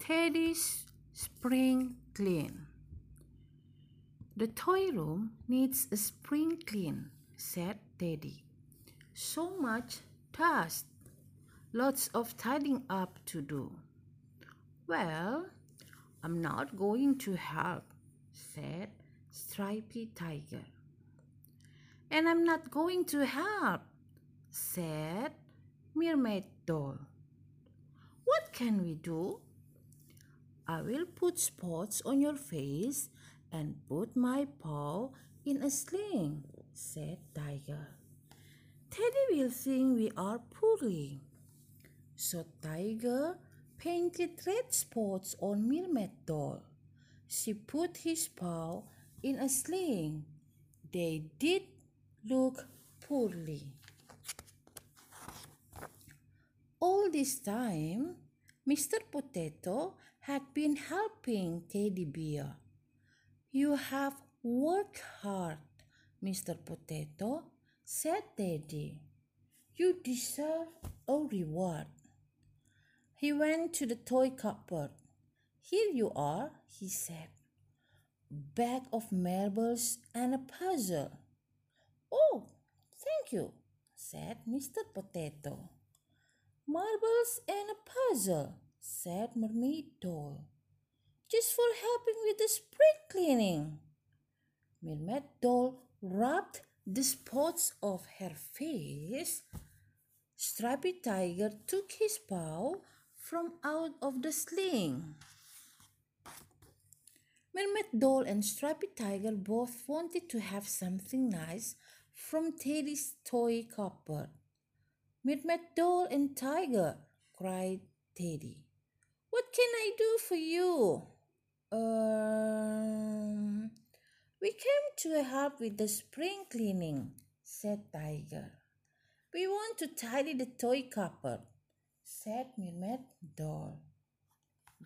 Teddy's spring clean. The toy room needs a spring clean, said Teddy. So much dust, lots of tidying up to do. Well, I'm not going to help, said Stripy Tiger. And I'm not going to help, said Mermaid Doll. What can we do? I will put spots on your face and put my paw in a sling, said Tiger. Teddy will think we are poorly. So Tiger painted red spots on Mermaid Doll. She put his paw in a sling. They did look poorly. All this time, Mr. Potato had been helping Teddy Bear. You have worked hard, Mr. Potato, said Teddy. You deserve a reward. He went to the toy cupboard. Here you are, he said. Bag of marbles and a puzzle. Oh, thank you, said Mr. Potato. Marbles and a puzzle, said Mermaid Doll. Just for helping with the spring cleaning. Mermaid Doll rubbed the spots of her face. Stripy Tiger took his paw from out of the sling. Mermaid Doll and Stripy Tiger both wanted to have something nice from Teddy's toy cupboard. Mermaid Doll and Tiger, cried Teddy. What can I do for you? Um, we came to help with the spring cleaning, said Tiger. We want to tidy the toy cupboard, said Mermaid Doll.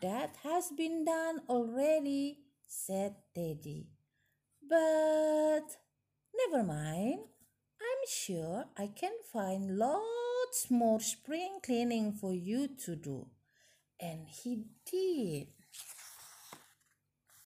That has been done already, said Teddy. But never mind. I'm sure I can find lots more spring cleaning for you to do. And he did.